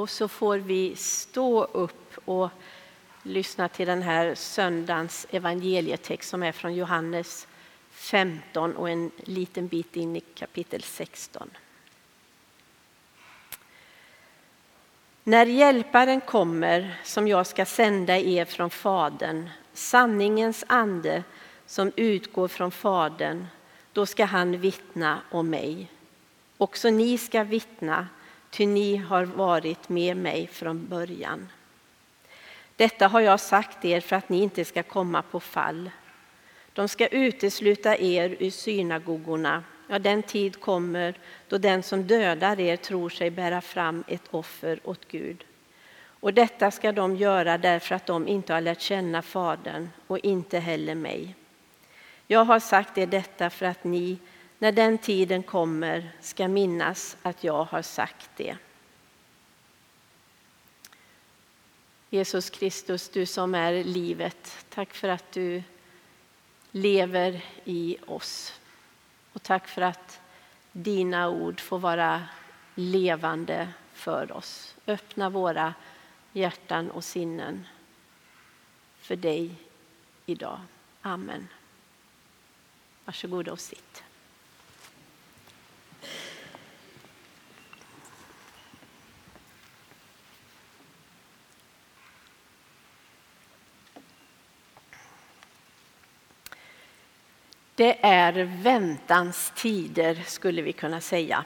och så får vi stå upp och lyssna till den här söndagens evangelietext som är från Johannes 15 och en liten bit in i kapitel 16. När hjälparen kommer som jag ska sända er från Fadern, sanningens ande som utgår från Fadern, då ska han vittna om mig. Också ni ska vittna, ty ni har varit med mig från början. Detta har jag sagt er för att ni inte ska komma på fall. De ska utesluta er ur synagogorna. Ja, den tid kommer då den som dödar er tror sig bära fram ett offer åt Gud. Och detta ska de göra därför att de inte har lärt känna Fadern och inte heller mig. Jag har sagt er detta för att ni, när den tiden kommer, ska minnas att jag har sagt det. Jesus Kristus, du som är livet, tack för att du lever i oss. Och tack för att dina ord får vara levande för oss. Öppna våra hjärtan och sinnen för dig idag. Amen. Varsågoda och sitt. Det är väntans tider skulle vi kunna säga.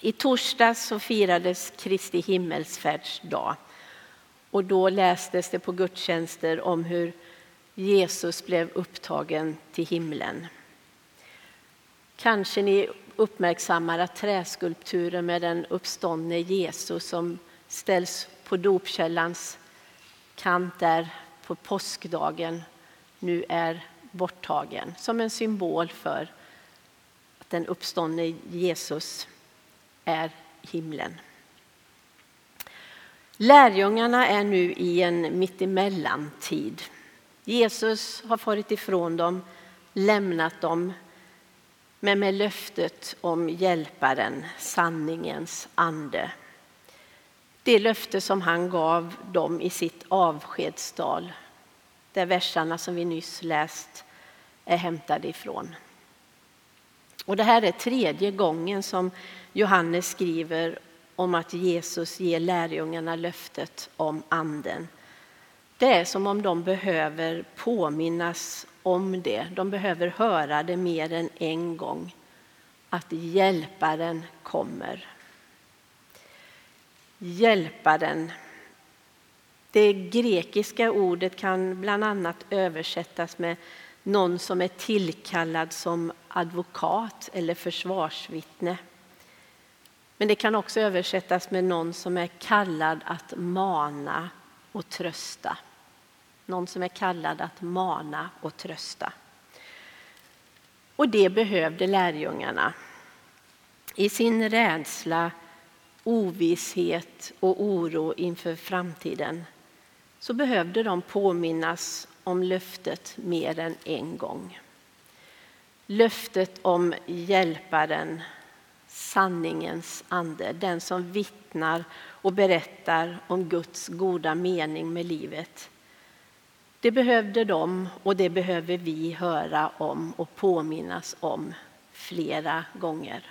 I torsdags så firades Kristi himmelsfärdsdag och då lästes det på gudstjänster om hur Jesus blev upptagen till himlen. Kanske ni uppmärksammar att träskulpturen med den uppståndne Jesus som ställs på dopkällans kant där på påskdagen nu är borttagen som en symbol för att den uppståndne Jesus är himlen. Lärjungarna är nu i en mittemellan-tid. Jesus har farit ifrån dem, lämnat dem men med löftet om hjälparen, sanningens ande. Det löfte som han gav dem i sitt avskedstal, där versarna som vi nyss läst är hämtade ifrån. Och det här är tredje gången som Johannes skriver om att Jesus ger lärjungarna löftet om anden. Det är som om de behöver påminnas om det. De behöver höra det mer än en gång. Att hjälparen kommer. Hjälparen. Det grekiska ordet kan bland annat översättas med någon som är tillkallad som advokat eller försvarsvittne. Men det kan också översättas med någon som är kallad att mana och trösta. Någon som är kallad att mana och trösta. Och det behövde lärjungarna. I sin rädsla, ovisshet och oro inför framtiden så behövde de påminnas om löftet mer än en gång. Löftet om hjälparen, sanningens ande, den som vittnar och berättar om Guds goda mening med livet. Det behövde de och det behöver vi höra om och påminnas om flera gånger.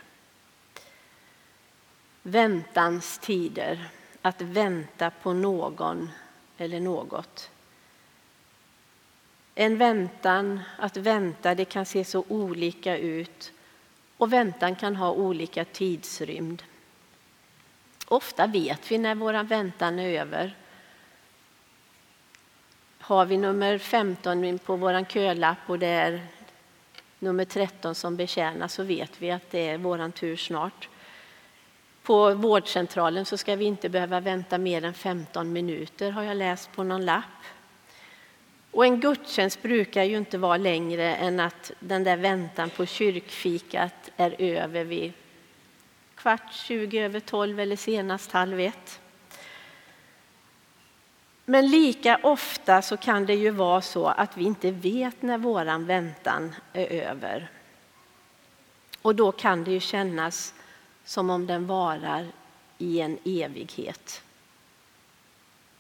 Väntans tider, att vänta på någon eller något. En väntan, att vänta, det kan se så olika ut och väntan kan ha olika tidsrymd. Ofta vet vi när vår väntan är över. Har vi nummer 15 på vår kölapp och det är nummer 13 som betjänas så vet vi att det är vår tur snart. På vårdcentralen så ska vi inte behöva vänta mer än 15 minuter har jag läst på någon lapp. Och en gudstjänst brukar ju inte vara längre än att den där väntan på kyrkfikat är över vid kvart, 20 över 12 eller senast halv ett. Men lika ofta så kan det ju vara så att vi inte vet när våran väntan är över. Och då kan det ju kännas som om den varar i en evighet.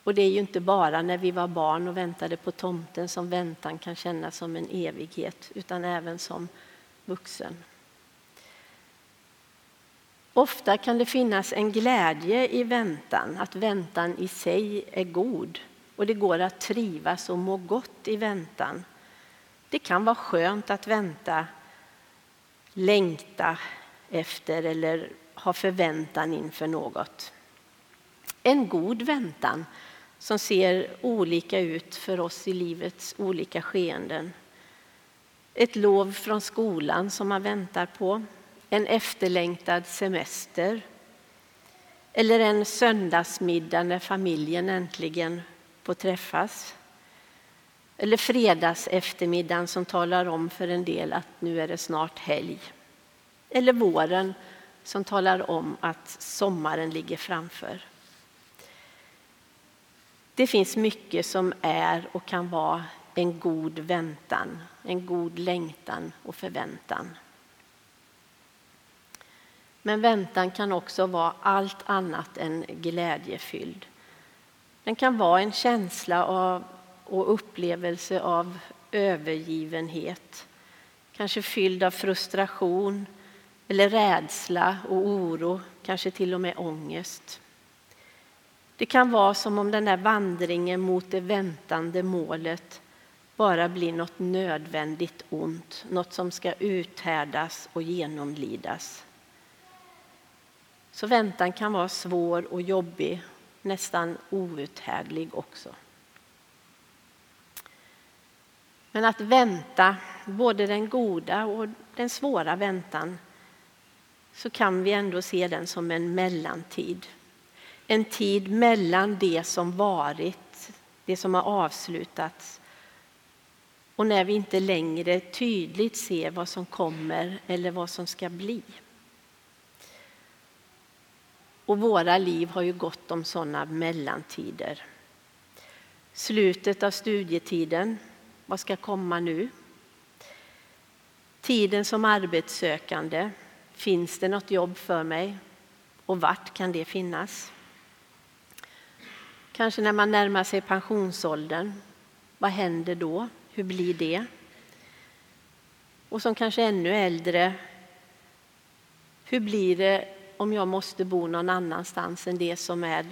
Och det är ju inte bara när vi var barn och väntade på tomten som väntan kan kännas som en evighet, utan även som vuxen. Ofta kan det finnas en glädje i väntan, att väntan i sig är god och det går att trivas och må gott i väntan. Det kan vara skönt att vänta, längta efter eller ha förväntan inför något. En god väntan som ser olika ut för oss i livets olika skeenden. Ett lov från skolan som man väntar på, en efterlängtad semester eller en söndagsmiddag när familjen äntligen får träffas. Eller fredagseftermiddagen som talar om för en del att nu är det snart helg. Eller våren som talar om att sommaren ligger framför. Det finns mycket som är och kan vara en god väntan, en god längtan och förväntan. Men väntan kan också vara allt annat än glädjefylld. Den kan vara en känsla av, och upplevelse av övergivenhet. Kanske fylld av frustration eller rädsla och oro, kanske till och med ångest. Det kan vara som om den där vandringen mot det väntande målet bara blir något nödvändigt ont, något som ska uthärdas och genomlidas. Så väntan kan vara svår och jobbig, nästan outhärdlig också. Men att vänta, både den goda och den svåra väntan, så kan vi ändå se den som en mellantid. En tid mellan det som varit, det som har avslutats och när vi inte längre tydligt ser vad som kommer eller vad som ska bli. Och våra liv har ju gått om sådana mellantider. Slutet av studietiden, vad ska komma nu? Tiden som arbetssökande, finns det något jobb för mig? Och vart kan det finnas? Kanske när man närmar sig pensionsåldern, vad händer då? Hur blir det? Och som kanske ännu äldre, hur blir det om jag måste bo någon annanstans än det som är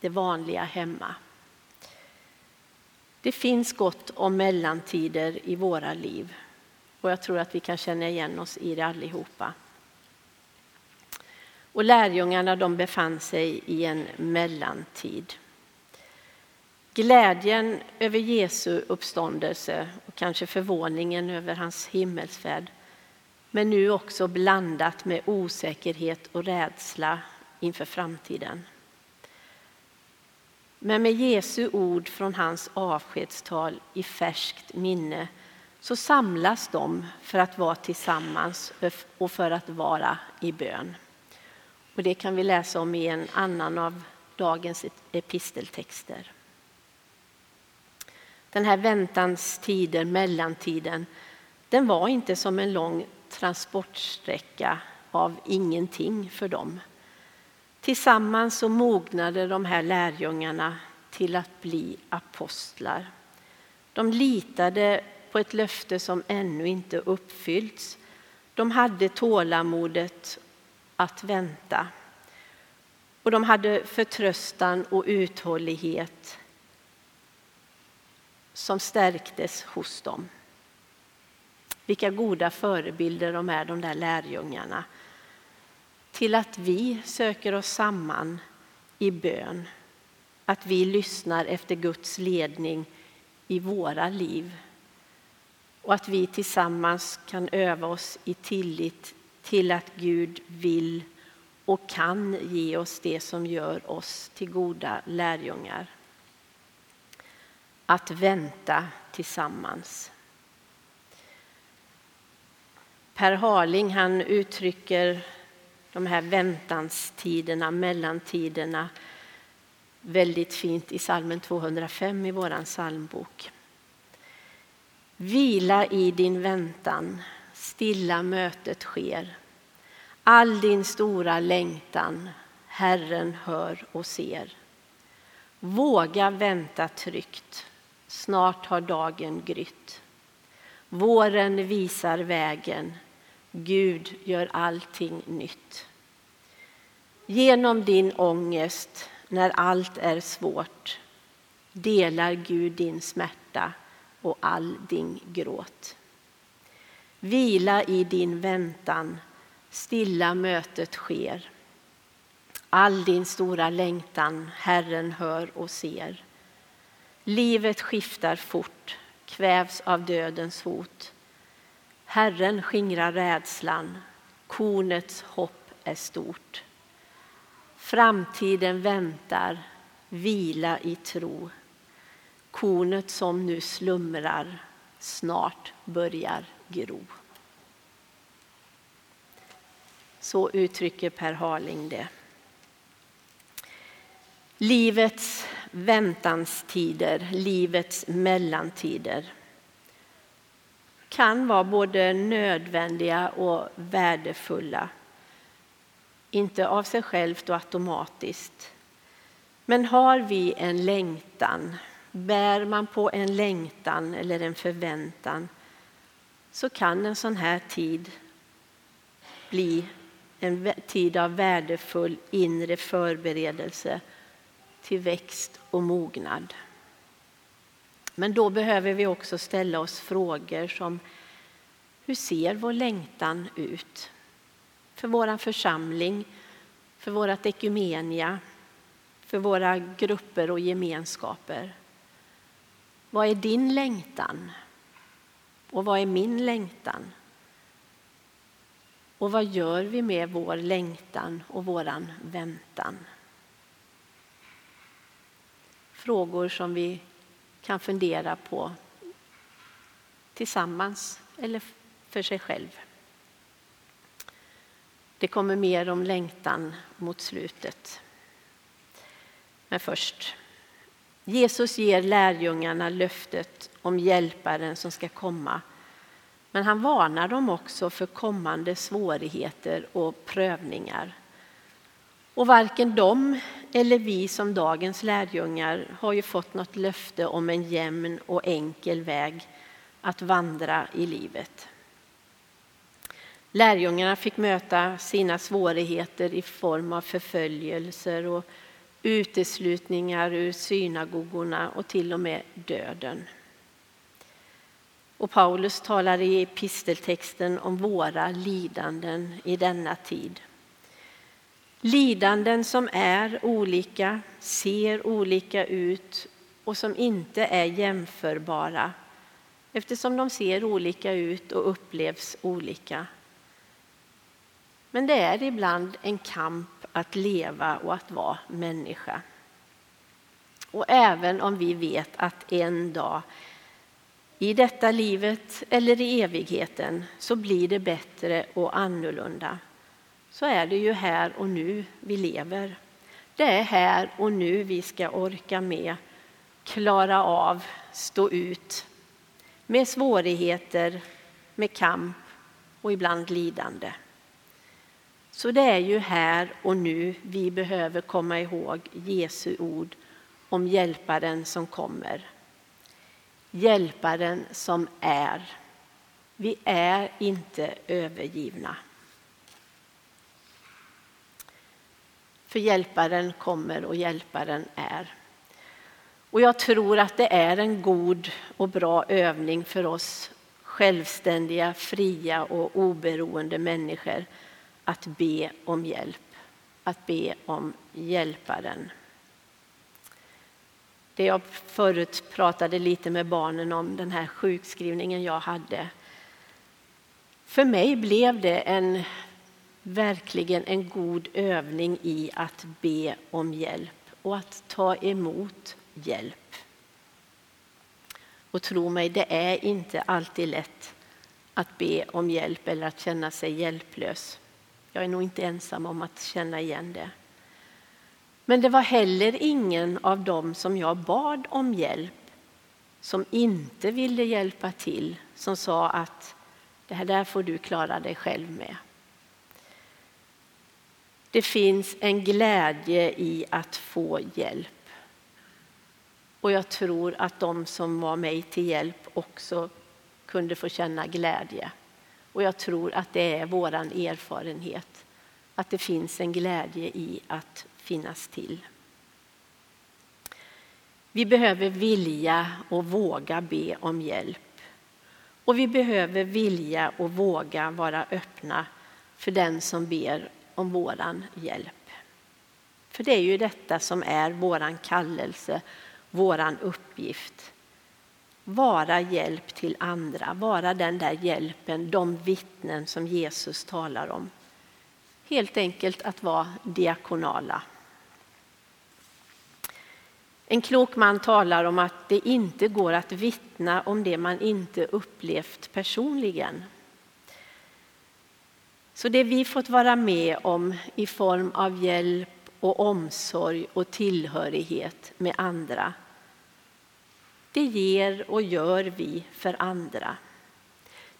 det vanliga hemma. Det finns gott om mellantider i våra liv och jag tror att vi kan känna igen oss i det allihopa. Och lärjungarna de befann sig i en mellantid. Glädjen över Jesu uppståndelse och kanske förvåningen över hans himmelsfärd men nu också blandat med osäkerhet och rädsla inför framtiden. Men med Jesu ord från hans avskedstal i färskt minne så samlas de för att vara tillsammans och för att vara i bön. Och det kan vi läsa om i en annan av dagens episteltexter. Den här väntanstiden, mellantiden, den var inte som en lång transportsträcka av ingenting för dem. Tillsammans så mognade de här lärjungarna till att bli apostlar. De litade på ett löfte som ännu inte uppfyllts. De hade tålamodet att vänta. Och de hade förtröstan och uthållighet som stärktes hos dem. Vilka goda förebilder de är, de där lärjungarna. Till att vi söker oss samman i bön. Att vi lyssnar efter Guds ledning i våra liv. Och att vi tillsammans kan öva oss i tillit till att Gud vill och kan ge oss det som gör oss till goda lärjungar. Att vänta tillsammans. Per Harling han uttrycker de här väntanstiderna, mellantiderna väldigt fint i salmen 205 i vår psalmbok. Vila i din väntan, stilla mötet sker. All din stora längtan Herren hör och ser. Våga vänta tryggt, snart har dagen grytt. Våren visar vägen, Gud gör allting nytt. Genom din ångest när allt är svårt delar Gud din smärta och all din gråt. Vila i din väntan, stilla mötet sker. All din stora längtan Herren hör och ser. Livet skiftar fort, kvävs av dödens hot. Herren skingrar rädslan, kornets hopp är stort. Framtiden väntar, vila i tro. Kornet som nu slumrar snart börjar gro. Så uttrycker Per Harling det. Livets väntanstider, livets mellantider kan vara både nödvändiga och värdefulla. Inte av sig självt och automatiskt. Men har vi en längtan, bär man på en längtan eller en förväntan så kan en sån här tid bli en tid av värdefull inre förberedelse till växt och mognad. Men då behöver vi också ställa oss frågor som hur ser vår längtan ut? För vår församling, för vårt ekumenia, för våra grupper och gemenskaper. Vad är din längtan? Och vad är min längtan? Och vad gör vi med vår längtan och våran väntan? Frågor som vi kan fundera på tillsammans eller för sig själv. Det kommer mer om längtan mot slutet. Men först. Jesus ger lärjungarna löftet om hjälparen som ska komma. Men han varnar dem också för kommande svårigheter och prövningar. Och varken de eller vi som dagens lärjungar har ju fått något löfte om en jämn och enkel väg att vandra i livet. Lärjungarna fick möta sina svårigheter i form av förföljelser och uteslutningar ur synagogorna och till och med döden. Och Paulus talar i episteltexten om våra lidanden i denna tid. Lidanden som är olika, ser olika ut och som inte är jämförbara eftersom de ser olika ut och upplevs olika. Men det är ibland en kamp att leva och att vara människa. Och även om vi vet att en dag i detta livet eller i evigheten så blir det bättre och annorlunda så är det ju här och nu vi lever. Det är här och nu vi ska orka med, klara av, stå ut med svårigheter, med kamp och ibland lidande. Så det är ju här och nu vi behöver komma ihåg Jesu ord om hjälparen som kommer. Hjälparen som är. Vi är inte övergivna. För hjälparen kommer och hjälparen är. Och jag tror att det är en god och bra övning för oss självständiga, fria och oberoende människor att be om hjälp, att be om hjälparen. Det jag förut pratade lite med barnen om, den här sjukskrivningen jag hade. För mig blev det en, verkligen en god övning i att be om hjälp och att ta emot hjälp. Och tro mig, det är inte alltid lätt att be om hjälp eller att känna sig hjälplös. Jag är nog inte ensam om att känna igen det. Men det var heller ingen av dem som jag bad om hjälp som inte ville hjälpa till, som sa att det här där får du klara dig själv med. Det finns en glädje i att få hjälp. Och jag tror att de som var mig till hjälp också kunde få känna glädje. Och jag tror att det är vår erfarenhet, att det finns en glädje i att finnas till. Vi behöver vilja och våga be om hjälp. Och vi behöver vilja och våga vara öppna för den som ber om våran hjälp. För det är ju detta som är våran kallelse, våran uppgift. Vara hjälp till andra, vara den där hjälpen, de vittnen som Jesus talar om. Helt enkelt att vara diakonala. En klok man talar om att det inte går att vittna om det man inte upplevt personligen. Så det vi fått vara med om i form av hjälp och omsorg och tillhörighet med andra, det ger och gör vi för andra.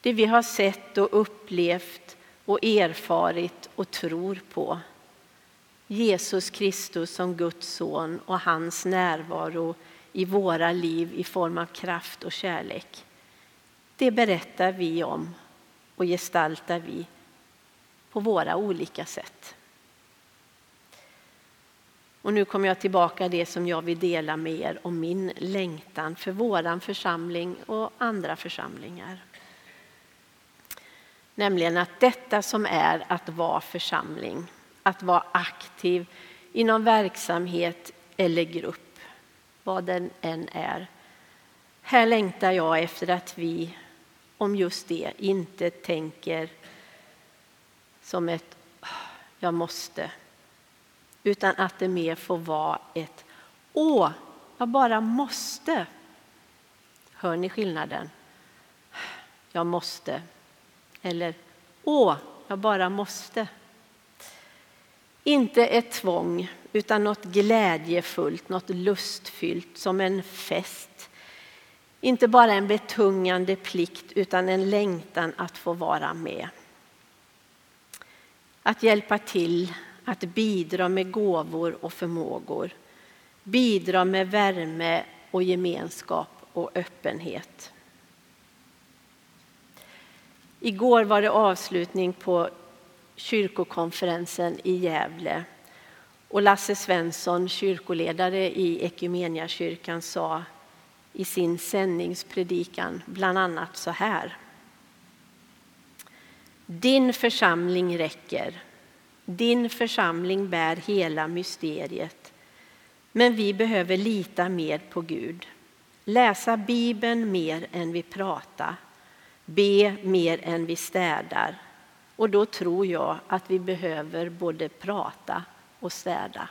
Det vi har sett och upplevt och erfarit och tror på. Jesus Kristus som Guds son och hans närvaro i våra liv i form av kraft och kärlek. Det berättar vi om och gestaltar vi på våra olika sätt. Och nu kommer jag tillbaka det som jag vill dela med er om min längtan för våran församling och andra församlingar. Nämligen att detta som är att vara församling, att vara aktiv inom verksamhet eller grupp, vad den än är. Här längtar jag efter att vi om just det inte tänker som ett jag måste, utan att det mer får vara ett åh, jag bara måste. Hör ni skillnaden? Jag måste. Eller åh, jag bara måste. Inte ett tvång, utan något glädjefullt, något lustfyllt, som en fest. Inte bara en betungande plikt, utan en längtan att få vara med. Att hjälpa till, att bidra med gåvor och förmågor. Bidra med värme och gemenskap och öppenhet. Igår var det avslutning på kyrkokonferensen i Gävle. Och Lasse Svensson, kyrkoledare i Ekumeniakyrkan, sa i sin sändningspredikan bland annat så här. Din församling räcker. Din församling bär hela mysteriet. Men vi behöver lita mer på Gud. Läsa Bibeln mer än vi pratar. Be mer än vi städar. Och då tror jag att vi behöver både prata och städa.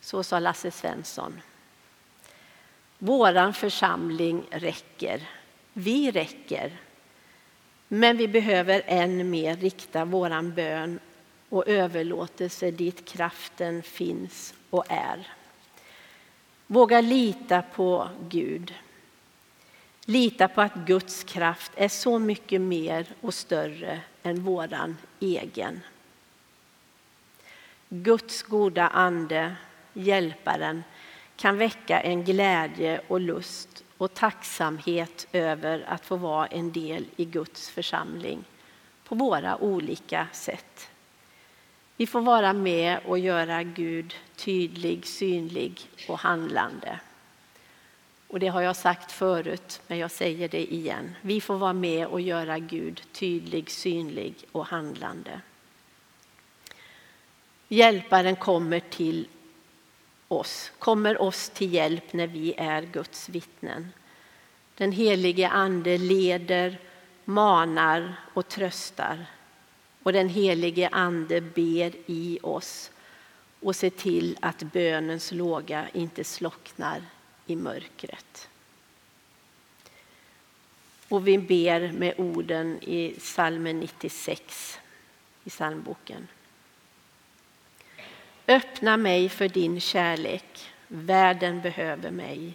Så sa Lasse Svensson. Våran församling räcker. Vi räcker. Men vi behöver än mer rikta våran bön och överlåtelse dit kraften finns och är. Våga lita på Gud. Lita på att Guds kraft är så mycket mer och större än våran egen. Guds goda ande, hjälparen, kan väcka en glädje och lust och tacksamhet över att få vara en del i Guds församling på våra olika sätt. Vi får vara med och göra Gud tydlig, synlig och handlande. Och det har jag sagt förut, men jag säger det igen. Vi får vara med och göra Gud tydlig, synlig och handlande. Hjälparen kommer till oss, kommer oss till hjälp när vi är Guds vittnen. Den helige Ande leder, manar och tröstar. Och den helige Ande ber i oss och ser till att bönens låga inte slocknar i mörkret. Och vi ber med orden i salmen 96 i psalmboken. Öppna mig för din kärlek. Världen behöver mig.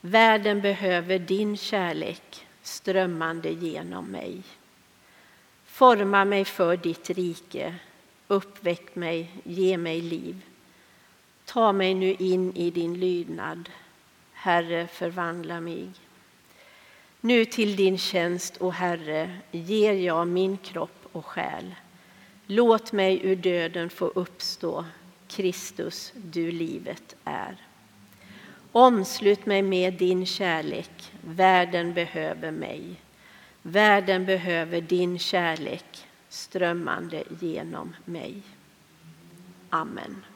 Världen behöver din kärlek strömmande genom mig. Forma mig för ditt rike. uppväck mig, ge mig liv. Ta mig nu in i din lydnad, Herre, förvandla mig. Nu till din tjänst, o Herre, ger jag min kropp och själ. Låt mig ur döden få uppstå, Kristus, du livet är. Omslut mig med din kärlek, världen behöver mig. Världen behöver din kärlek strömmande genom mig. Amen.